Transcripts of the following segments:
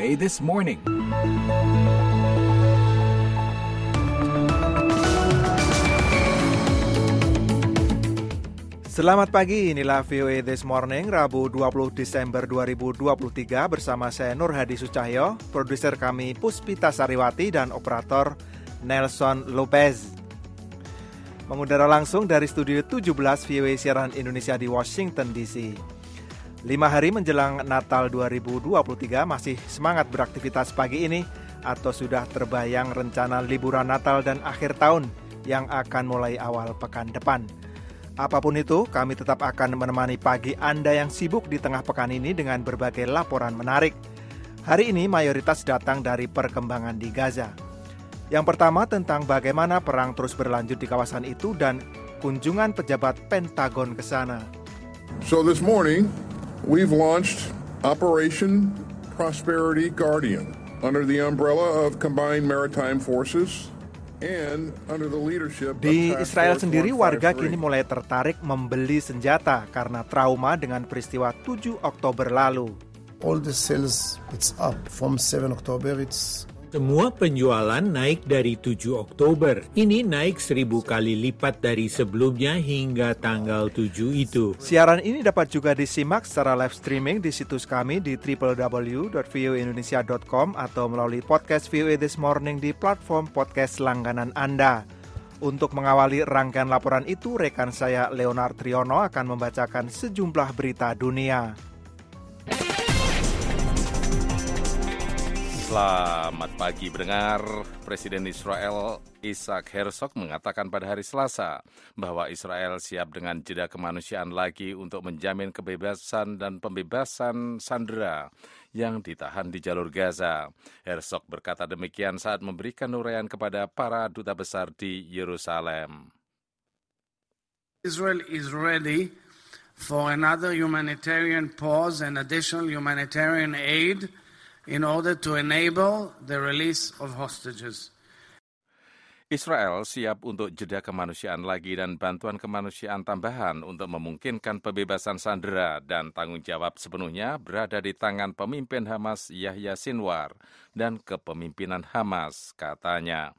This Morning. Selamat pagi, inilah VOA This Morning, Rabu 20 Desember 2023 bersama saya Nur Hadi Sucahyo, produser kami Puspita Sariwati dan operator Nelson Lopez. Mengudara langsung dari studio 17 VOA Siaran Indonesia di Washington DC. Lima hari menjelang Natal 2023 masih semangat beraktivitas pagi ini atau sudah terbayang rencana liburan Natal dan akhir tahun yang akan mulai awal pekan depan. Apa pun itu, kami tetap akan menemani pagi Anda yang sibuk di tengah pekan ini dengan berbagai laporan menarik. Hari ini mayoritas datang dari perkembangan di Gaza. Yang pertama tentang bagaimana perang terus berlanjut di kawasan itu dan kunjungan pejabat Pentagon ke sana. So this morning, we've launched Operation Prosperity Guardian under the umbrella of Combined Maritime Forces di Israel sendiri warga kini mulai tertarik membeli senjata karena trauma dengan peristiwa 7 Oktober lalu. All the sales it's up from 7 October it's semua penjualan naik dari 7 Oktober. Ini naik seribu kali lipat dari sebelumnya hingga tanggal 7 itu. Siaran ini dapat juga disimak secara live streaming di situs kami di www.voindonesia.com atau melalui podcast VOA This Morning di platform podcast langganan Anda. Untuk mengawali rangkaian laporan itu, rekan saya Leonard Triono akan membacakan sejumlah berita dunia. Selamat pagi mendengar Presiden Israel Isaac Herzog mengatakan pada hari Selasa bahwa Israel siap dengan jeda kemanusiaan lagi untuk menjamin kebebasan dan pembebasan sandera yang ditahan di jalur Gaza. Herzog berkata demikian saat memberikan uraian kepada para duta besar di Yerusalem. Israel is ready for another humanitarian pause and additional humanitarian aid in order to enable the release of hostages. Israel siap untuk jeda kemanusiaan lagi dan bantuan kemanusiaan tambahan untuk memungkinkan pembebasan sandera dan tanggung jawab sepenuhnya berada di tangan pemimpin Hamas Yahya Sinwar dan kepemimpinan Hamas, katanya.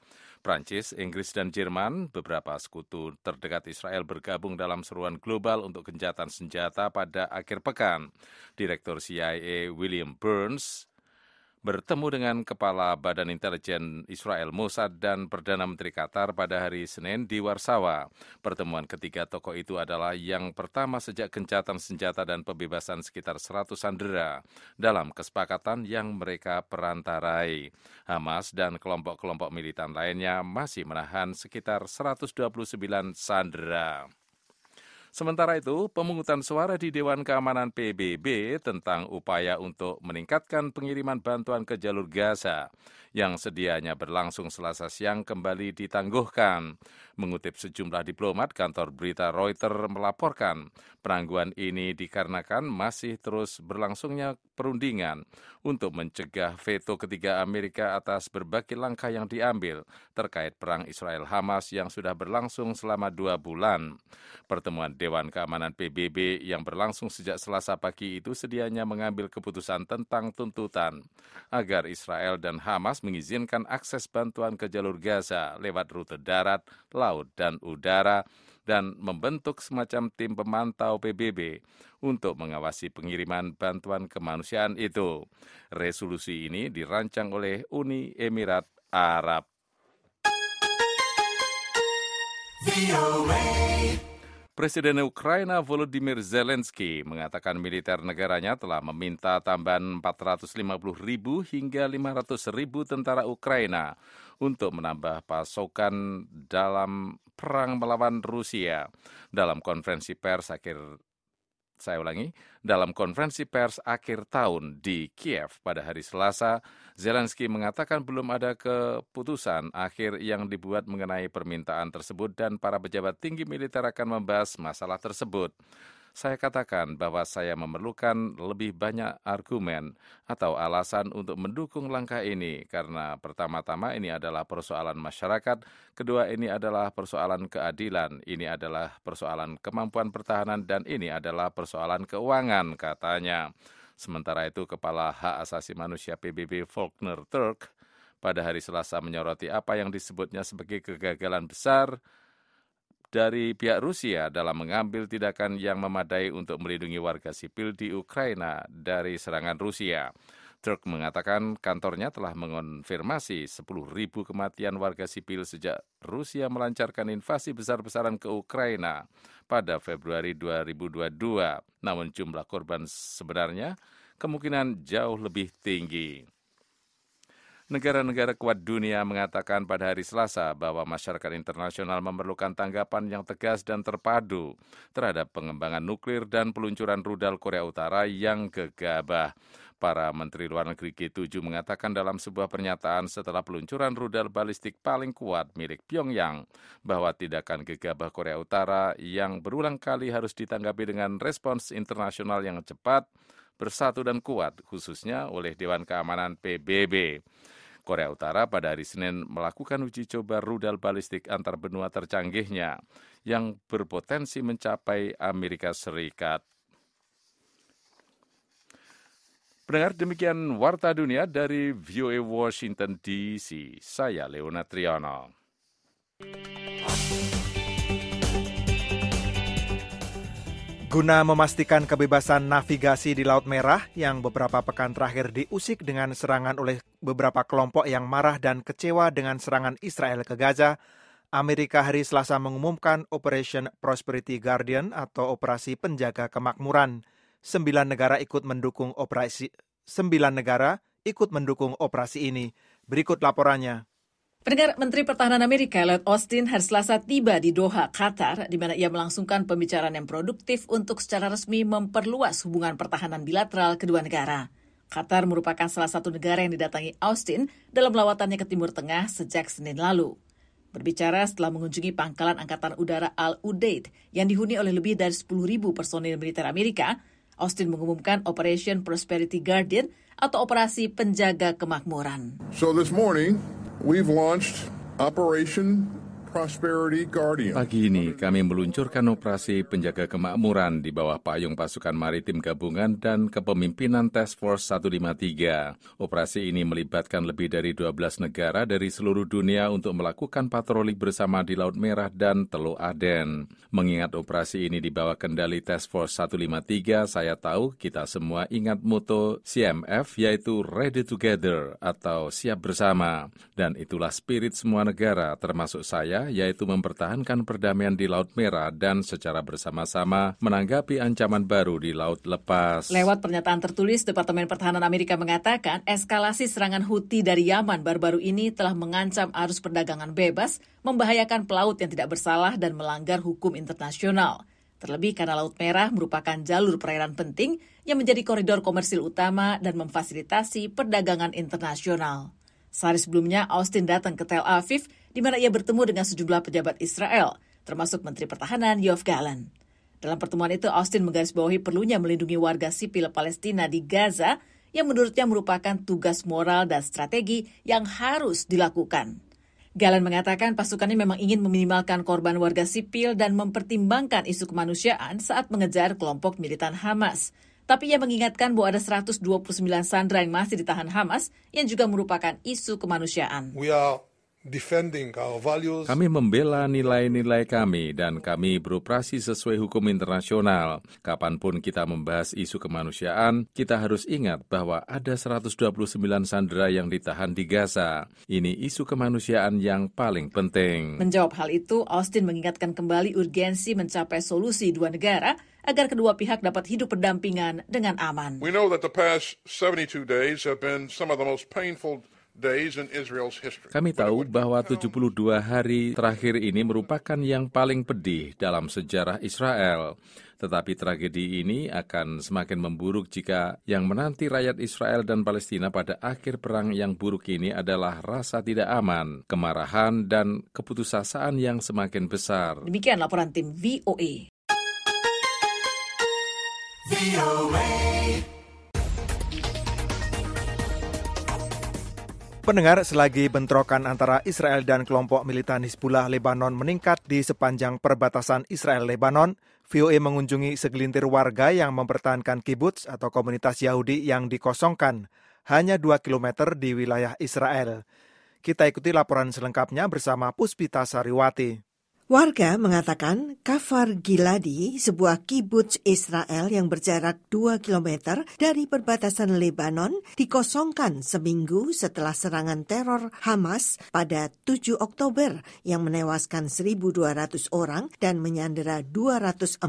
Prancis, Inggris, dan Jerman, beberapa sekutu terdekat Israel bergabung dalam seruan global untuk gencatan senjata pada akhir pekan. Direktur CIA William Burns bertemu dengan Kepala Badan Intelijen Israel Mossad dan Perdana Menteri Qatar pada hari Senin di Warsawa. Pertemuan ketiga tokoh itu adalah yang pertama sejak gencatan senjata dan pembebasan sekitar 100 sandera dalam kesepakatan yang mereka perantarai. Hamas dan kelompok-kelompok militan lainnya masih menahan sekitar 129 sandera. Sementara itu, pemungutan suara di Dewan Keamanan PBB tentang upaya untuk meningkatkan pengiriman bantuan ke jalur Gaza yang sedianya berlangsung selasa siang kembali ditangguhkan. Mengutip sejumlah diplomat, kantor berita Reuters melaporkan penangguhan ini dikarenakan masih terus berlangsungnya perundingan untuk mencegah veto ketiga Amerika atas berbagai langkah yang diambil terkait perang Israel-Hamas yang sudah berlangsung selama dua bulan. Pertemuan Dewan Keamanan PBB yang berlangsung sejak selasa pagi itu sedianya mengambil keputusan tentang tuntutan agar Israel dan Hamas mengizinkan akses bantuan ke jalur Gaza lewat rute darat, laut, dan udara, dan membentuk semacam tim pemantau PBB untuk mengawasi pengiriman bantuan kemanusiaan itu. Resolusi ini dirancang oleh Uni Emirat Arab. Presiden Ukraina Volodymyr Zelensky mengatakan militer negaranya telah meminta tambahan 450 ribu hingga 500 ribu tentara Ukraina untuk menambah pasokan dalam perang melawan Rusia. Dalam konferensi pers akhir saya ulangi, dalam konferensi pers akhir tahun di Kiev pada hari Selasa, Zelensky mengatakan belum ada keputusan akhir yang dibuat mengenai permintaan tersebut dan para pejabat tinggi militer akan membahas masalah tersebut saya katakan bahwa saya memerlukan lebih banyak argumen atau alasan untuk mendukung langkah ini karena pertama-tama ini adalah persoalan masyarakat, kedua ini adalah persoalan keadilan, ini adalah persoalan kemampuan pertahanan dan ini adalah persoalan keuangan katanya. Sementara itu, Kepala Hak Asasi Manusia PBB Faulkner Turk pada hari Selasa menyoroti apa yang disebutnya sebagai kegagalan besar dari pihak Rusia dalam mengambil tindakan yang memadai untuk melindungi warga sipil di Ukraina dari serangan Rusia. Turk mengatakan kantornya telah mengonfirmasi 10.000 kematian warga sipil sejak Rusia melancarkan invasi besar-besaran ke Ukraina pada Februari 2022. Namun jumlah korban sebenarnya kemungkinan jauh lebih tinggi. Negara-negara kuat dunia mengatakan pada hari Selasa bahwa masyarakat internasional memerlukan tanggapan yang tegas dan terpadu terhadap pengembangan nuklir dan peluncuran rudal Korea Utara yang gegabah. Para Menteri Luar Negeri G7 mengatakan dalam sebuah pernyataan setelah peluncuran rudal balistik paling kuat milik Pyongyang bahwa tindakan gegabah Korea Utara yang berulang kali harus ditanggapi dengan respons internasional yang cepat, bersatu dan kuat, khususnya oleh Dewan Keamanan PBB. Korea Utara pada hari Senin melakukan uji coba rudal balistik antar benua tercanggihnya yang berpotensi mencapai Amerika Serikat. Pendengar demikian Warta Dunia dari VOA Washington DC. Saya Leona Triano. Guna memastikan kebebasan navigasi di Laut Merah yang beberapa pekan terakhir diusik dengan serangan oleh beberapa kelompok yang marah dan kecewa dengan serangan Israel ke Gaza, Amerika hari Selasa mengumumkan Operation Prosperity Guardian atau Operasi Penjaga Kemakmuran. Sembilan negara ikut mendukung operasi sembilan negara ikut mendukung operasi ini. Berikut laporannya. Pendengar Menteri Pertahanan Amerika Lloyd Austin hari Selasa tiba di Doha, Qatar, di mana ia melangsungkan pembicaraan yang produktif untuk secara resmi memperluas hubungan pertahanan bilateral kedua negara. Qatar merupakan salah satu negara yang didatangi Austin dalam lawatannya ke Timur Tengah sejak Senin lalu. Berbicara setelah mengunjungi pangkalan Angkatan Udara Al-Udeid yang dihuni oleh lebih dari 10.000 personil militer Amerika, Austin mengumumkan Operation Prosperity Guardian atau Operasi Penjaga Kemakmuran. So this morning, we've launched Operation. Pagi ini kami meluncurkan operasi penjaga kemakmuran di bawah payung pasukan maritim gabungan dan kepemimpinan Task Force 153. Operasi ini melibatkan lebih dari 12 negara dari seluruh dunia untuk melakukan patroli bersama di Laut Merah dan Teluk Aden. Mengingat operasi ini di bawah kendali Task Force 153, saya tahu kita semua ingat moto CMF yaitu Ready Together atau Siap Bersama. Dan itulah spirit semua negara termasuk saya yaitu mempertahankan perdamaian di Laut Merah dan secara bersama-sama menanggapi ancaman baru di Laut Lepas. Lewat pernyataan tertulis, Departemen Pertahanan Amerika mengatakan eskalasi serangan Houthi dari Yaman baru-baru ini telah mengancam arus perdagangan bebas, membahayakan pelaut yang tidak bersalah dan melanggar hukum internasional. Terlebih karena Laut Merah merupakan jalur perairan penting yang menjadi koridor komersil utama dan memfasilitasi perdagangan internasional. Sehari sebelumnya, Austin datang ke Tel Aviv, di mana ia bertemu dengan sejumlah pejabat Israel, termasuk Menteri Pertahanan Yoav Gallant. Dalam pertemuan itu, Austin menggarisbawahi perlunya melindungi warga sipil Palestina di Gaza yang menurutnya merupakan tugas moral dan strategi yang harus dilakukan. Galan mengatakan pasukannya memang ingin meminimalkan korban warga sipil dan mempertimbangkan isu kemanusiaan saat mengejar kelompok militan Hamas. Tapi ia mengingatkan bahwa ada 129 sandera yang masih ditahan Hamas yang juga merupakan isu kemanusiaan. We are. Kami membela nilai-nilai kami dan kami beroperasi sesuai hukum internasional. Kapan pun kita membahas isu kemanusiaan, kita harus ingat bahwa ada 129 sandera yang ditahan di Gaza. Ini isu kemanusiaan yang paling penting. Menjawab hal itu, Austin mengingatkan kembali urgensi mencapai solusi dua negara agar kedua pihak dapat hidup berdampingan dengan aman. We know that the past 72 days have been some of the most painful days in Israel's history. Kami tahu bahwa 72 hari terakhir ini merupakan yang paling pedih dalam sejarah Israel. Tetapi tragedi ini akan semakin memburuk jika yang menanti rakyat Israel dan Palestina pada akhir perang yang buruk ini adalah rasa tidak aman, kemarahan, dan keputusasaan yang semakin besar. Demikian laporan tim VOA. Pendengar, selagi bentrokan antara Israel dan kelompok militan Hizbullah Lebanon meningkat di sepanjang perbatasan Israel-Lebanon, VOA mengunjungi segelintir warga yang mempertahankan kibbutz atau komunitas Yahudi yang dikosongkan hanya 2 km di wilayah Israel. Kita ikuti laporan selengkapnya bersama Puspita Sariwati. Warga mengatakan Kafar Giladi, sebuah kibbutz Israel yang berjarak 2 km dari perbatasan Lebanon, dikosongkan seminggu setelah serangan teror Hamas pada 7 Oktober yang menewaskan 1.200 orang dan menyandera 240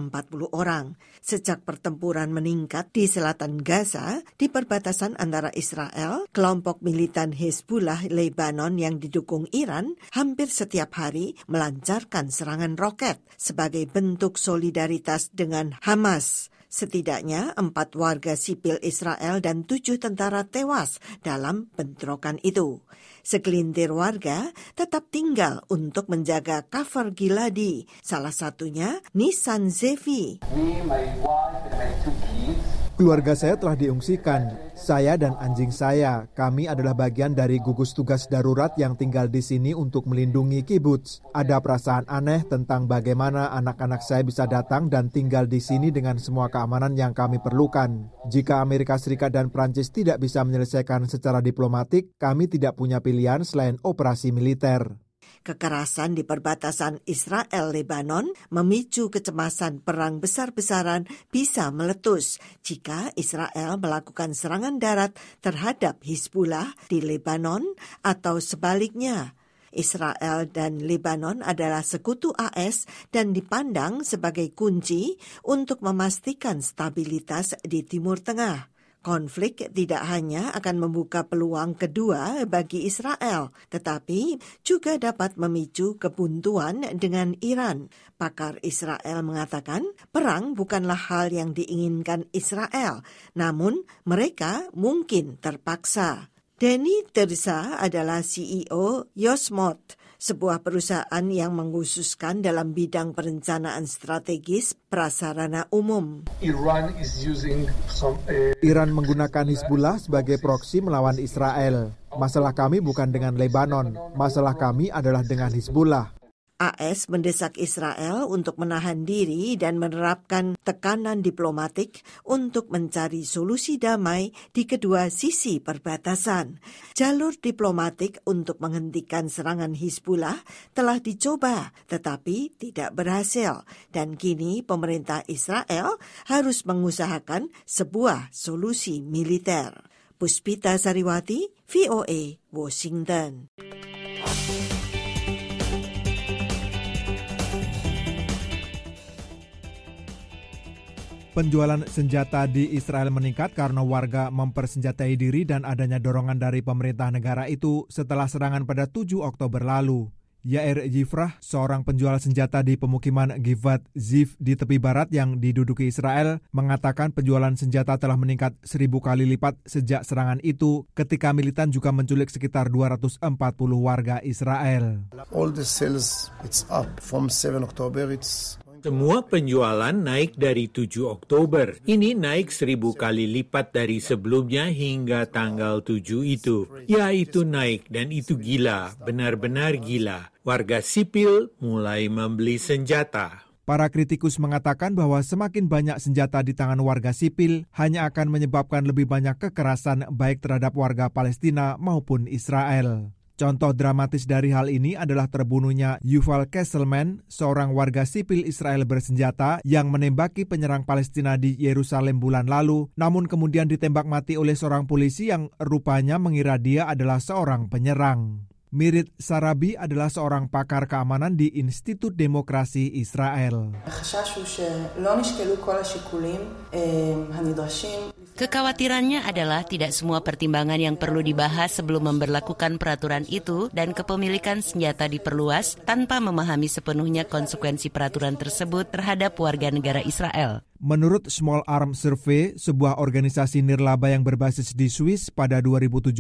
orang. Sejak pertempuran meningkat di selatan Gaza, di perbatasan antara Israel, kelompok militan Hezbollah Lebanon yang didukung Iran hampir setiap hari melancarkan serangan roket sebagai bentuk solidaritas dengan Hamas. Setidaknya empat warga sipil Israel dan tujuh tentara tewas dalam bentrokan itu. Segelintir warga tetap tinggal untuk menjaga Kafar Giladi, salah satunya Nisan Zevi. Keluarga saya telah diungsikan. Saya dan anjing saya, kami adalah bagian dari gugus tugas darurat yang tinggal di sini untuk melindungi kibbutz. Ada perasaan aneh tentang bagaimana anak-anak saya bisa datang dan tinggal di sini dengan semua keamanan yang kami perlukan. Jika Amerika Serikat dan Prancis tidak bisa menyelesaikan secara diplomatik, kami tidak punya pilihan selain operasi militer. Kekerasan di perbatasan Israel-Lebanon memicu kecemasan perang besar-besaran bisa meletus jika Israel melakukan serangan darat terhadap Hizbullah di Lebanon atau sebaliknya. Israel dan Lebanon adalah sekutu AS dan dipandang sebagai kunci untuk memastikan stabilitas di Timur Tengah. Konflik tidak hanya akan membuka peluang kedua bagi Israel, tetapi juga dapat memicu kebuntuan dengan Iran. Pakar Israel mengatakan perang bukanlah hal yang diinginkan Israel, namun mereka mungkin terpaksa. Denny Terza adalah CEO Yosmot, sebuah perusahaan yang mengkhususkan dalam bidang perencanaan strategis prasarana umum. Iran, some, uh... Iran menggunakan Hizbullah sebagai proksi melawan Israel. Masalah kami bukan dengan Lebanon, masalah kami adalah dengan Hizbullah. AS mendesak Israel untuk menahan diri dan menerapkan tekanan diplomatik untuk mencari solusi damai di kedua sisi perbatasan. Jalur diplomatik untuk menghentikan serangan Hizbullah telah dicoba tetapi tidak berhasil dan kini pemerintah Israel harus mengusahakan sebuah solusi militer. Puspita Sariwati, VOA, Washington. Penjualan senjata di Israel meningkat karena warga mempersenjatai diri dan adanya dorongan dari pemerintah negara itu setelah serangan pada 7 Oktober lalu. Yair Yifrah, seorang penjual senjata di pemukiman Givat Ziv di tepi barat yang diduduki Israel, mengatakan penjualan senjata telah meningkat seribu kali lipat sejak serangan itu ketika militan juga menculik sekitar 240 warga Israel. All the sales, it's up from 7 October, it's semua penjualan naik dari 7 Oktober. Ini naik seribu kali lipat dari sebelumnya hingga tanggal 7 itu. Ya itu naik dan itu gila, benar-benar gila. Warga sipil mulai membeli senjata. Para kritikus mengatakan bahwa semakin banyak senjata di tangan warga sipil hanya akan menyebabkan lebih banyak kekerasan baik terhadap warga Palestina maupun Israel. Contoh dramatis dari hal ini adalah terbunuhnya Yuval Kesselman, seorang warga sipil Israel bersenjata yang menembaki penyerang Palestina di Yerusalem bulan lalu, namun kemudian ditembak mati oleh seorang polisi yang rupanya mengira dia adalah seorang penyerang. Mirit Sarabi adalah seorang pakar keamanan di Institut Demokrasi Israel. Kekhawatirannya adalah tidak semua pertimbangan yang perlu dibahas sebelum memperlakukan peraturan itu dan kepemilikan senjata diperluas tanpa memahami sepenuhnya konsekuensi peraturan tersebut terhadap warga negara Israel. Menurut Small Arm Survey, sebuah organisasi nirlaba yang berbasis di Swiss pada 2017,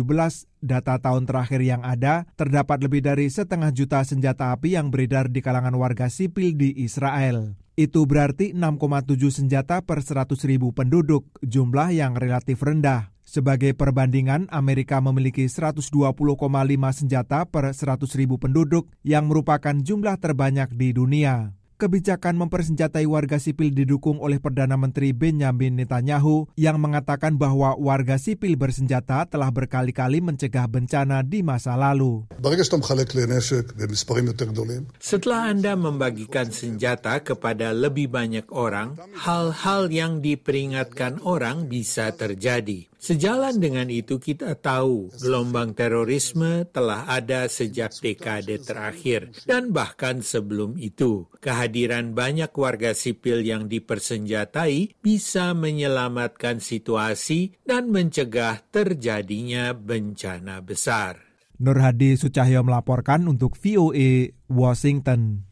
data tahun terakhir yang ada, terdapat lebih dari setengah juta senjata api yang beredar di kalangan warga sipil di Israel. Itu berarti 6,7 senjata per 100 ribu penduduk, jumlah yang relatif rendah. Sebagai perbandingan, Amerika memiliki 120,5 senjata per 100 ribu penduduk yang merupakan jumlah terbanyak di dunia kebijakan mempersenjatai warga sipil didukung oleh Perdana Menteri Benjamin Netanyahu yang mengatakan bahwa warga sipil bersenjata telah berkali-kali mencegah bencana di masa lalu. Setelah Anda membagikan senjata kepada lebih banyak orang, hal-hal yang diperingatkan orang bisa terjadi. Sejalan dengan itu kita tahu gelombang terorisme telah ada sejak dekade terakhir dan bahkan sebelum itu. Kehadiran banyak warga sipil yang dipersenjatai bisa menyelamatkan situasi dan mencegah terjadinya bencana besar. Nur Hadi Sucahyo melaporkan untuk VOA Washington.